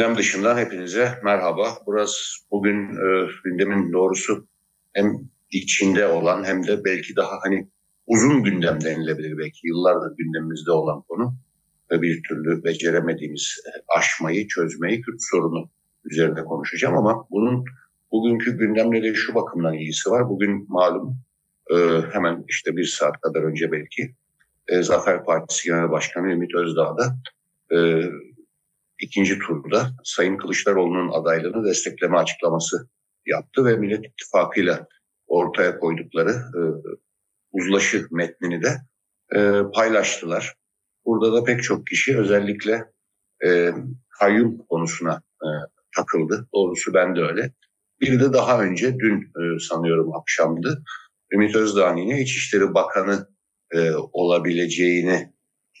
Gündem dışından hepinize merhaba. Burası bugün e, gündemin doğrusu hem içinde olan hem de belki daha hani uzun gündem denilebilir belki yıllardır gündemimizde olan konu ve bir türlü beceremediğimiz e, aşmayı, çözmeyi Kürt sorunu üzerinde konuşacağım ama bunun bugünkü gündemle de şu bakımdan ilgisi var. Bugün malum e, hemen işte bir saat kadar önce belki e, Zafer Partisi Genel Başkanı Ümit Özdağ da e, ikinci turda Sayın Kılıçdaroğlu'nun adaylığını destekleme açıklaması yaptı ve Millet İttifakı'yla ortaya koydukları e, uzlaşı metnini de e, paylaştılar. Burada da pek çok kişi özellikle e, kayyum konusuna e, takıldı. Doğrusu ben de öyle. Bir de daha önce dün e, sanıyorum akşamdı Ümit Özdağ'ın yine İçişleri Bakanı e, olabileceğini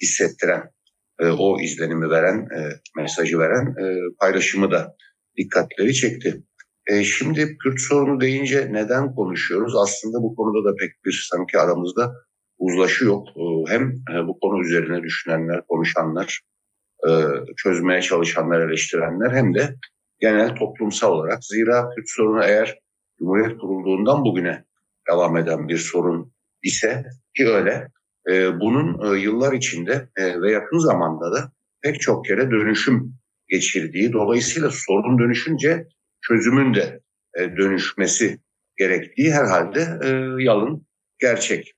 hissettiren e, o izlenimi veren, e, mesajı veren e, paylaşımı da dikkatleri çekti. E, şimdi Kürt sorunu deyince neden konuşuyoruz? Aslında bu konuda da pek bir sanki aramızda uzlaşı yok. E, hem e, bu konu üzerine düşünenler, konuşanlar, e, çözmeye çalışanlar, eleştirenler hem de genel toplumsal olarak. Zira Kürt sorunu eğer Cumhuriyet kurulduğundan bugüne devam eden bir sorun ise ki öyle e, bunun e, yıllar içinde e, ve yakın zamanda da pek çok kere dönüşüm geçirdiği, dolayısıyla sorun dönüşünce çözümün de e, dönüşmesi gerektiği herhalde e, yalın gerçek.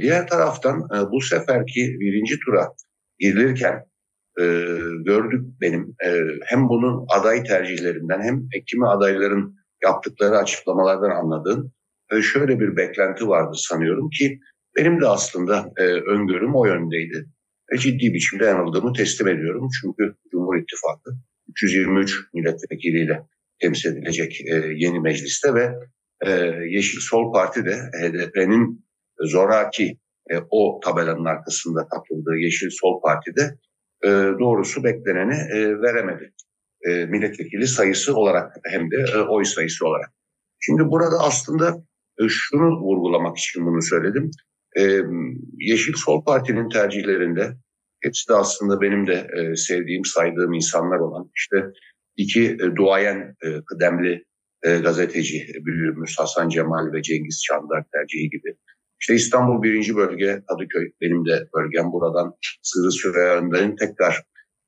Diğer taraftan bu seferki birinci tura girilirken gördük benim hem bunun aday tercihlerinden hem kimi adayların yaptıkları açıklamalardan anladığım şöyle bir beklenti vardı sanıyorum ki benim de aslında e, öngörüm o yöndeydi. Ve ciddi biçimde yanıldığımı teslim ediyorum. Çünkü Cumhur İttifakı 323 milletvekiliyle temsil edilecek e, yeni mecliste ve e, Yeşil Sol Parti de HDP'nin zoraki e, o tabelanın arkasında katıldığı Yeşil Sol Parti'de e, doğrusu bekleneni e, veremedi. E, milletvekili sayısı olarak hem de e, oy sayısı olarak. Şimdi burada aslında e, şunu vurgulamak için bunu söyledim. E, Yeşil Sol Parti'nin tercihlerinde hepsi de aslında benim de e, sevdiğim, saydığım insanlar olan işte iki e, duayen e, kıdemli e, gazeteci büyüğümüz Hasan Cemal ve Cengiz Çandar tercihi gibi. İşte İstanbul birinci bölge Kadıköy benim de bölgem buradan Sırrı Süreyya Önder'in tekrar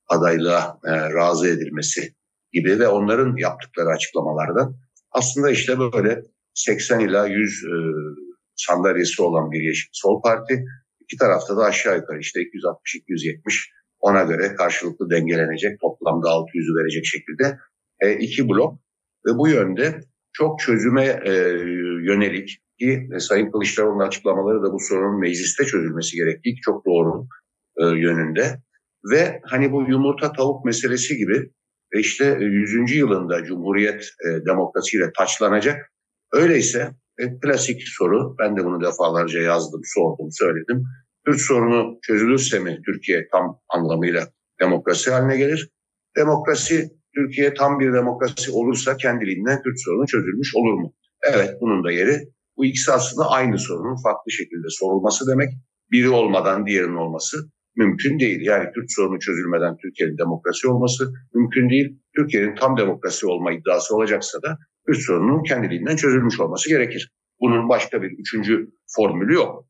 adaylığa e, razı edilmesi gibi ve onların yaptıkları açıklamalardan aslında işte böyle 80 ila 100 e, sandalyesi olan bir Yeşil Sol Parti. İki tarafta da aşağı yukarı işte 260-270 ona göre karşılıklı dengelenecek toplamda 600'ü verecek şekilde e, iki blok ve bu yönde çok çözüme e, yönelik ki e, Sayın Kılıçdaroğlu'nun açıklamaları da bu sorunun mecliste çözülmesi gerektiği çok doğru e, yönünde ve hani bu yumurta tavuk meselesi gibi e, işte 100. yılında Cumhuriyet e, demokrasiyle taçlanacak. Öyleyse e, klasik soru, ben de bunu defalarca yazdım, sordum, söyledim. Kürt sorunu çözülürse mi Türkiye tam anlamıyla demokrasi haline gelir? Demokrasi, Türkiye tam bir demokrasi olursa kendiliğinden Kürt sorunu çözülmüş olur mu? Evet, bunun da yeri. Bu ikisi aslında aynı sorunun farklı şekilde sorulması demek. Biri olmadan diğerinin olması mümkün değil. Yani Kürt sorunu çözülmeden Türkiye'nin demokrasi olması mümkün değil. Türkiye'nin tam demokrasi olma iddiası olacaksa da Kürt sorununun kendiliğinden çözülmüş olması gerekir. Bunun başka bir üçüncü formülü yok.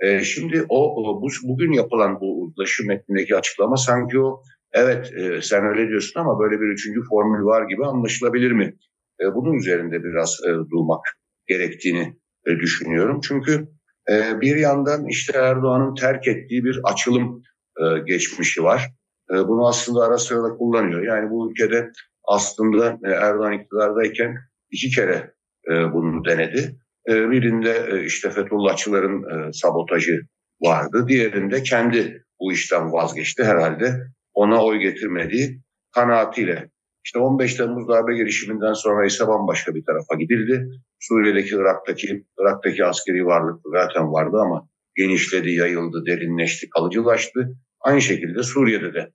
Ee, şimdi o, o bu, bugün yapılan bu uzlaşı metnindeki açıklama sanki o evet e, sen öyle diyorsun ama böyle bir üçüncü formül var gibi anlaşılabilir mi? E, bunun üzerinde biraz e, durmak gerektiğini e, düşünüyorum. Çünkü e, bir yandan işte Erdoğan'ın terk ettiği bir açılım e, geçmişi var. E, bunu aslında ara sıra da kullanıyor. Yani bu ülkede aslında e, Erdoğan iktidardayken iki kere bunu denedi. Birinde işte Fethullahçıların sabotajı vardı. Diğerinde kendi bu işten vazgeçti herhalde. Ona oy getirmediği kanaatiyle. İşte 15 Temmuz darbe girişiminden sonra ise bambaşka bir tarafa gidildi. Suriye'deki, Irak'taki, Irak'taki askeri varlık zaten vardı ama genişledi, yayıldı, derinleşti, kalıcılaştı. Aynı şekilde Suriye'de de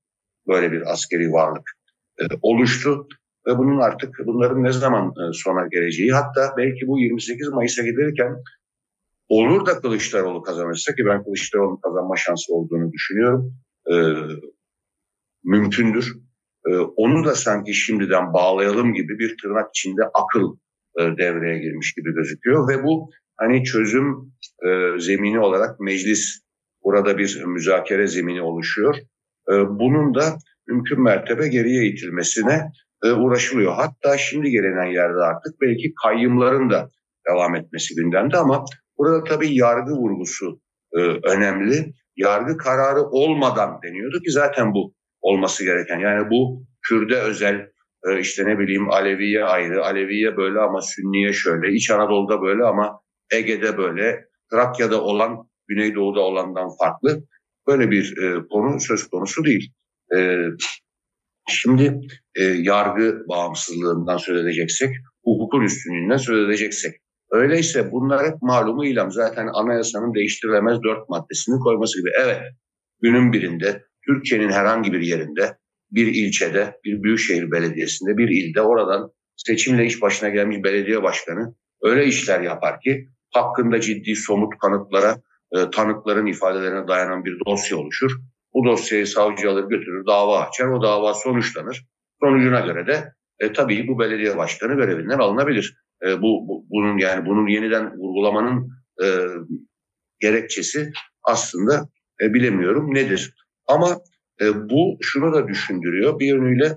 böyle bir askeri varlık e, oluştu ve bunun artık bunların ne zaman e, sona geleceği hatta belki bu 28 Mayıs'a giderken olur da Kılıçdaroğlu kazanırsa ki ben Kılıçdaroğlu'nun kazanma şansı olduğunu düşünüyorum. E, mümkündür. E, onu da sanki şimdiden bağlayalım gibi bir tırnak içinde akıl e, devreye girmiş gibi gözüküyor ve bu hani çözüm e, zemini olarak meclis burada bir müzakere zemini oluşuyor. E, bunun da mümkün mertebe geriye itilmesine uğraşılıyor. Hatta şimdi gelinen yerde artık belki kayyımların da devam etmesi gündemde ama burada tabii yargı vurgusu önemli. Yargı kararı olmadan deniyordu ki zaten bu olması gereken. Yani bu Kürde özel e, işte ne bileyim Aleviye ayrı, Aleviye böyle ama Sünniye şöyle, İç Anadolu'da böyle ama Ege'de böyle, Trakya'da olan, Güneydoğu'da olandan farklı. Böyle bir e, konu söz konusu değil. E, şimdi e, yargı bağımsızlığından söz edeceksek, hukukun üstünlüğünden söz edeceksek. Öyleyse bunlar hep malumu ilam. Zaten anayasanın değiştirilemez dört maddesini koyması gibi. Evet, günün birinde Türkiye'nin herhangi bir yerinde, bir ilçede, bir büyükşehir belediyesinde, bir ilde oradan seçimle iş başına gelmiş belediye başkanı öyle işler yapar ki hakkında ciddi somut kanıtlara, e, tanıkların ifadelerine dayanan bir dosya oluşur. Bu dosyayı savcı alır götürür, dava açar, o dava sonuçlanır. Sonucuna göre de e, tabii bu belediye başkanı görevinden alınabilir. E, bu, bu bunun yani bunun yeniden vurgulamanın e, gerekçesi aslında e, bilemiyorum nedir. Ama e, bu şunu da düşündürüyor. Bir yönüyle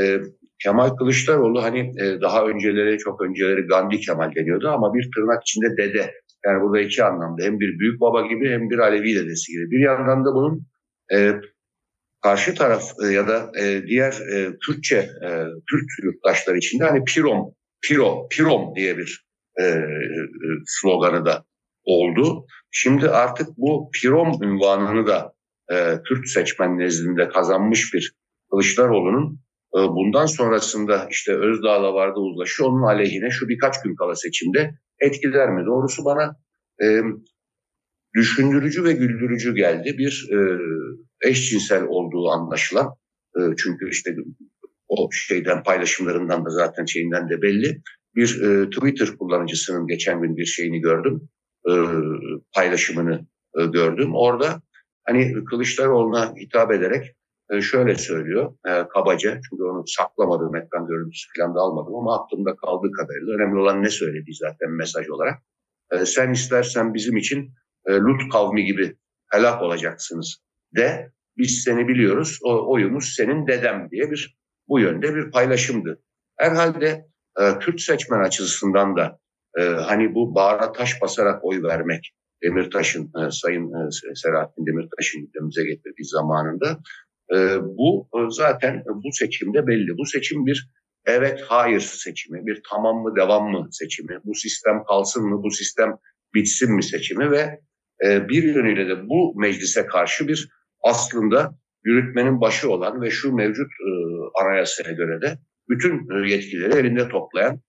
e, Kemal Kılıçdaroğlu hani e, daha önceleri çok önceleri Gandhi Kemal deniyordu ama bir tırnak içinde dede. Yani burada iki anlamda hem bir büyük baba gibi hem bir Alevi dedesi gibi. Bir yandan da bunun e, karşı taraf e, ya da e, diğer e, Türkçe e, Türk yurttaşlar içinde hani Pirom, Piro, Pirom diye bir e, e, sloganı da oldu. Şimdi artık bu Pirom ünvanını da e, Kürt seçmen nezdinde kazanmış bir Kılıçdaroğlu'nun e, bundan sonrasında işte Özdağ'la vardı uzlaşı onun aleyhine şu birkaç gün kala seçimde etkiler mi? Doğrusu bana e, düşündürücü ve güldürücü geldi. Bir e, eşcinsel olduğu anlaşılan e, çünkü işte o şeyden paylaşımlarından da zaten şeyinden de belli. Bir e, Twitter kullanıcısının geçen gün bir şeyini gördüm. E, paylaşımını e, gördüm. Orada hani Kılıçdaroğlu'na hitap ederek e, şöyle söylüyor e, kabaca çünkü onu saklamadım ekran görüntüsü falan da almadım ama aklımda kaldığı kadarıyla önemli olan ne söylediği zaten mesaj olarak. E, sen istersen bizim için e, Lut kavmi gibi helak olacaksınız de biz seni biliyoruz o oyumuz senin dedem diye bir bu yönde bir paylaşımdı. Herhalde e, Kürt seçmen açısından da e, hani bu bağıra taş basarak oy vermek Demirtaş'ın, e, Sayın e, Selahattin Demirtaş'ın gündemimize getirdiği zamanında e, bu zaten bu seçimde belli. Bu seçim bir evet hayır seçimi, bir tamam mı devam mı seçimi, bu sistem kalsın mı, bu sistem bitsin mi seçimi ve bir yönüyle de bu meclise karşı bir aslında yürütmenin başı olan ve şu mevcut anayasaya göre de bütün yetkileri elinde toplayan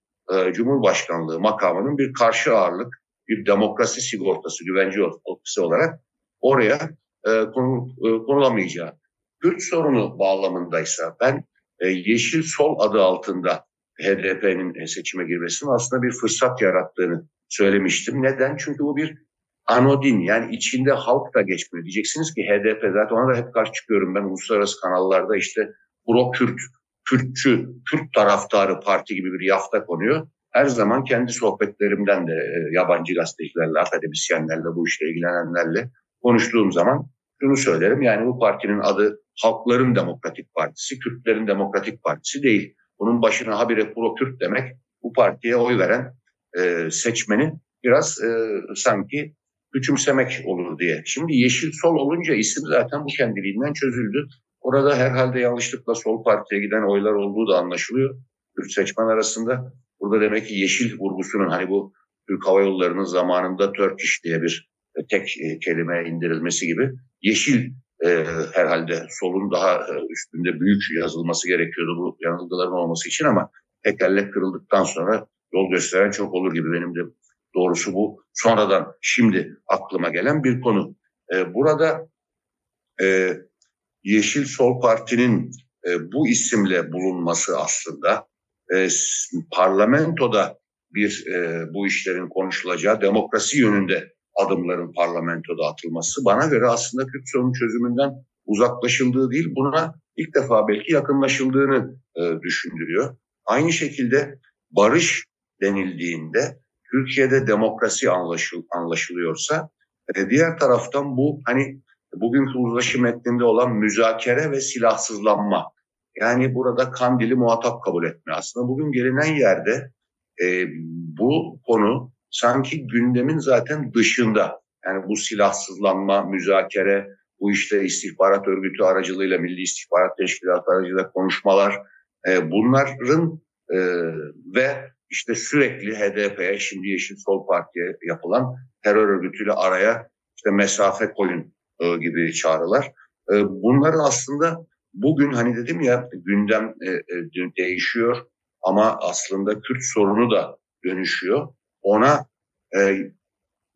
Cumhurbaşkanlığı makamının bir karşı ağırlık bir demokrasi sigortası, güvence ofisi olarak oraya e, e, konulamayacağı. Kürt sorunu bağlamındaysa ben e, Yeşil Sol adı altında HDP'nin seçime girmesinin aslında bir fırsat yarattığını söylemiştim. Neden? Çünkü bu bir anodin yani içinde halk da geçmiyor. Diyeceksiniz ki HDP zaten ona da hep karşı çıkıyorum ben uluslararası kanallarda işte pro-Kürt, Kürtçü, Kürt taraftarı parti gibi bir yafta konuyor her zaman kendi sohbetlerimden de e, yabancı gazetecilerle, akademisyenlerle, bu işle ilgilenenlerle konuştuğum zaman şunu söylerim. Yani bu partinin adı Halkların Demokratik Partisi, Kürtlerin Demokratik Partisi değil. Bunun başına habire pro Kürt demek bu partiye oy veren e, seçmeni biraz e, sanki küçümsemek olur diye. Şimdi Yeşil Sol olunca isim zaten bu kendiliğinden çözüldü. Orada herhalde yanlışlıkla Sol Parti'ye giden oylar olduğu da anlaşılıyor. Kürt seçmen arasında. Burada demek ki yeşil vurgusunun hani bu Türk Hava Yolları'nın zamanında Turkish diye bir e, tek e, kelime indirilmesi gibi yeşil e, herhalde solun daha e, üstünde büyük yazılması gerekiyordu bu yanılgıların olması için ama tekerlek kırıldıktan sonra yol gösteren çok olur gibi benim de doğrusu bu sonradan şimdi aklıma gelen bir konu. E, burada e, Yeşil Sol Parti'nin e, bu isimle bulunması aslında e, parlamentoda bir e, bu işlerin konuşulacağı demokrasi yönünde adımların parlamentoda atılması bana göre aslında Kürt sorunu çözümünden uzaklaşıldığı değil buna ilk defa belki yakınlaşıldığını e, düşündürüyor. Aynı şekilde barış denildiğinde Türkiye'de demokrasi anlaşıl, anlaşılıyorsa e, diğer taraftan bu hani bugünkü uzlaşı metninde olan müzakere ve silahsızlanma. Yani burada Kandil'i muhatap kabul etme. Aslında bugün gelinen yerde e, bu konu sanki gündemin zaten dışında. Yani bu silahsızlanma, müzakere, bu işte istihbarat örgütü aracılığıyla, Milli İstihbarat Teşkilatı aracılığıyla konuşmalar, e, bunların e, ve işte sürekli HDP'ye, şimdi Yeşil Sol Parti'ye yapılan terör örgütüyle araya işte mesafe koyun e, gibi çağrılar. E, bunların aslında bugün hani dedim ya gündem e, e, değişiyor ama aslında Kürt sorunu da dönüşüyor. Ona e,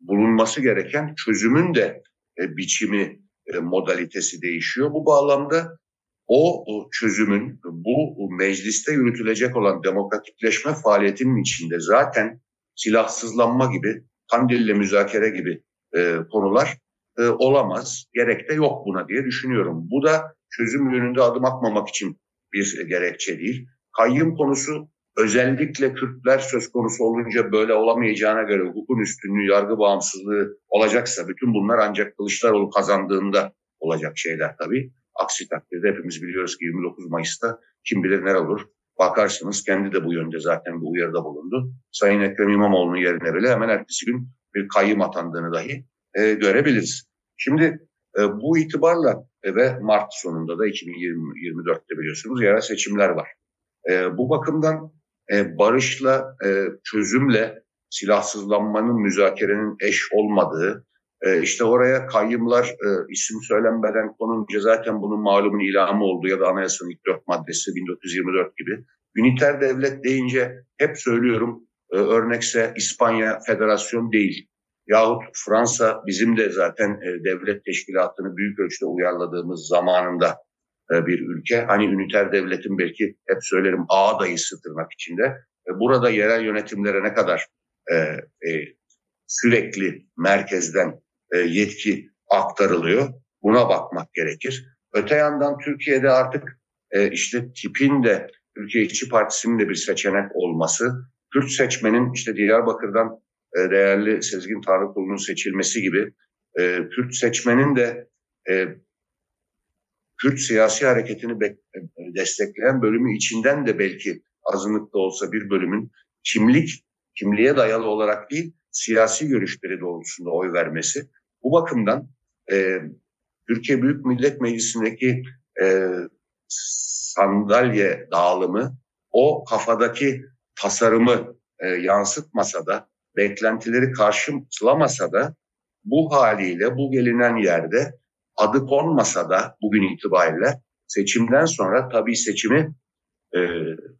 bulunması gereken çözümün de e, biçimi, e, modalitesi değişiyor. Bu bağlamda o, o çözümün bu mecliste yürütülecek olan demokratikleşme faaliyetinin içinde zaten silahsızlanma gibi, Kandil'le müzakere gibi e, konular e, olamaz. Gerek de yok buna diye düşünüyorum. Bu da çözüm yönünde adım atmamak için bir gerekçe değil. Kayyım konusu özellikle Kürtler söz konusu olunca böyle olamayacağına göre hukukun üstünlüğü, yargı bağımsızlığı olacaksa bütün bunlar ancak Kılıçdaroğlu kazandığında olacak şeyler tabii. Aksi takdirde hepimiz biliyoruz ki 29 Mayıs'ta kim bilir ne olur. Bakarsınız kendi de bu yönde zaten bu uyarıda bulundu. Sayın Ekrem İmamoğlu'nun yerine bile hemen ertesi gün bir kayyım atandığını dahi e, görebiliriz. Şimdi e, bu itibarla e, ve Mart sonunda da 2024'te biliyorsunuz yerel seçimler var. E, bu bakımdan e, barışla, e, çözümle silahsızlanmanın, müzakerenin eş olmadığı, e, işte oraya kayyımlar e, isim söylenmeden konunca zaten bunun malumun ilamı oldu ya da anayasanın ilk dört maddesi 1924 gibi. Üniter devlet deyince hep söylüyorum e, örnekse İspanya federasyon değil. Yahut Fransa bizim de zaten e, devlet teşkilatını büyük ölçüde uyarladığımız zamanında e, bir ülke. Hani üniter devletin belki hep söylerim ağ dayısı tırnak içinde. E, burada yerel yönetimlere ne kadar sürekli merkezden yetki aktarılıyor. Buna bakmak gerekir. Öte yandan Türkiye'de artık işte tipin de Türkiye İşçi Partisi'nin de bir seçenek olması, Kürt seçmenin işte Diyarbakır'dan e, değerli Sezgin Tanrıkulu'nun seçilmesi gibi e, Kürt seçmenin de e, Kürt siyasi hareketini e, destekleyen bölümü içinden de belki azınlıkta olsa bir bölümün kimlik, kimliğe dayalı olarak değil, siyasi görüşleri doğrultusunda oy vermesi. Bu bakımdan e, Türkiye Büyük Millet Meclisi'ndeki e, sandalye dağılımı o kafadaki tasarımı e, yansıtmasa da, beklentileri karşılamasa da bu haliyle bu gelinen yerde adı konmasa da bugün itibariyle seçimden sonra tabii seçimi e,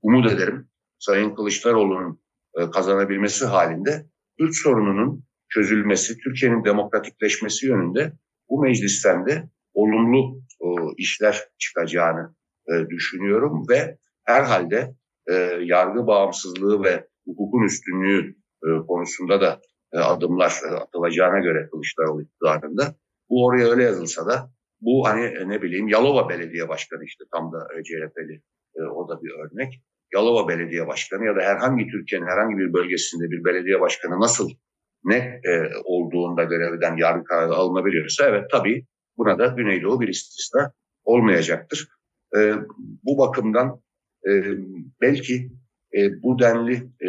umut ederim Sayın Kılıçdaroğlu'nun e, kazanabilmesi halinde Kürt sorununun çözülmesi, Türkiye'nin demokratikleşmesi yönünde bu meclisten de olumlu e, işler çıkacağını e, düşünüyorum ve herhalde e, yargı bağımsızlığı ve hukukun üstünlüğü e, konusunda da e, adımlar e, atılacağına göre Kılıçdaroğlu iktidarında bu oraya öyle yazılsa da bu hani e, ne bileyim Yalova Belediye Başkanı işte tam da e, CHP'li e, o da bir örnek. Yalova Belediye Başkanı ya da herhangi Türkiye'nin herhangi bir bölgesinde bir belediye başkanı nasıl ne e, olduğunda görevden yargı kararı alınabiliyorsa evet tabii buna da Güneydoğu bir istisna olmayacaktır. E, bu bakımdan e, belki e, bu denli e,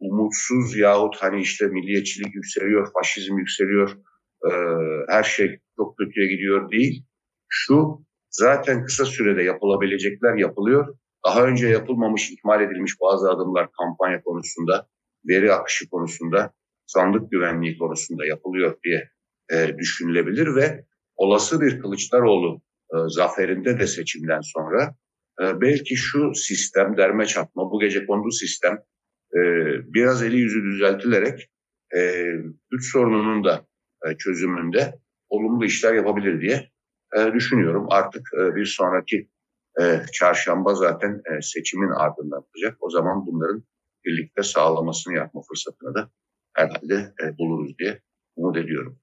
umutsuz yahut hani işte milliyetçilik yükseliyor, faşizm yükseliyor, e, her şey çok kötüye gidiyor değil. Şu zaten kısa sürede yapılabilecekler yapılıyor. Daha önce yapılmamış, ihmal edilmiş bazı adımlar kampanya konusunda, veri akışı konusunda, sandık güvenliği konusunda yapılıyor diye e, düşünülebilir ve olası bir Kılıçdaroğlu e, zaferinde de seçimden sonra e, belki şu sistem derme çatma, bu gece kondu sistem e, biraz eli yüzü düzeltilerek e, güç sorununun da e, çözümünde olumlu işler yapabilir diye e, düşünüyorum. Artık bir sonraki çarşamba zaten seçimin ardından olacak. O zaman bunların birlikte sağlamasını yapma fırsatını da herhalde buluruz diye umut ediyorum.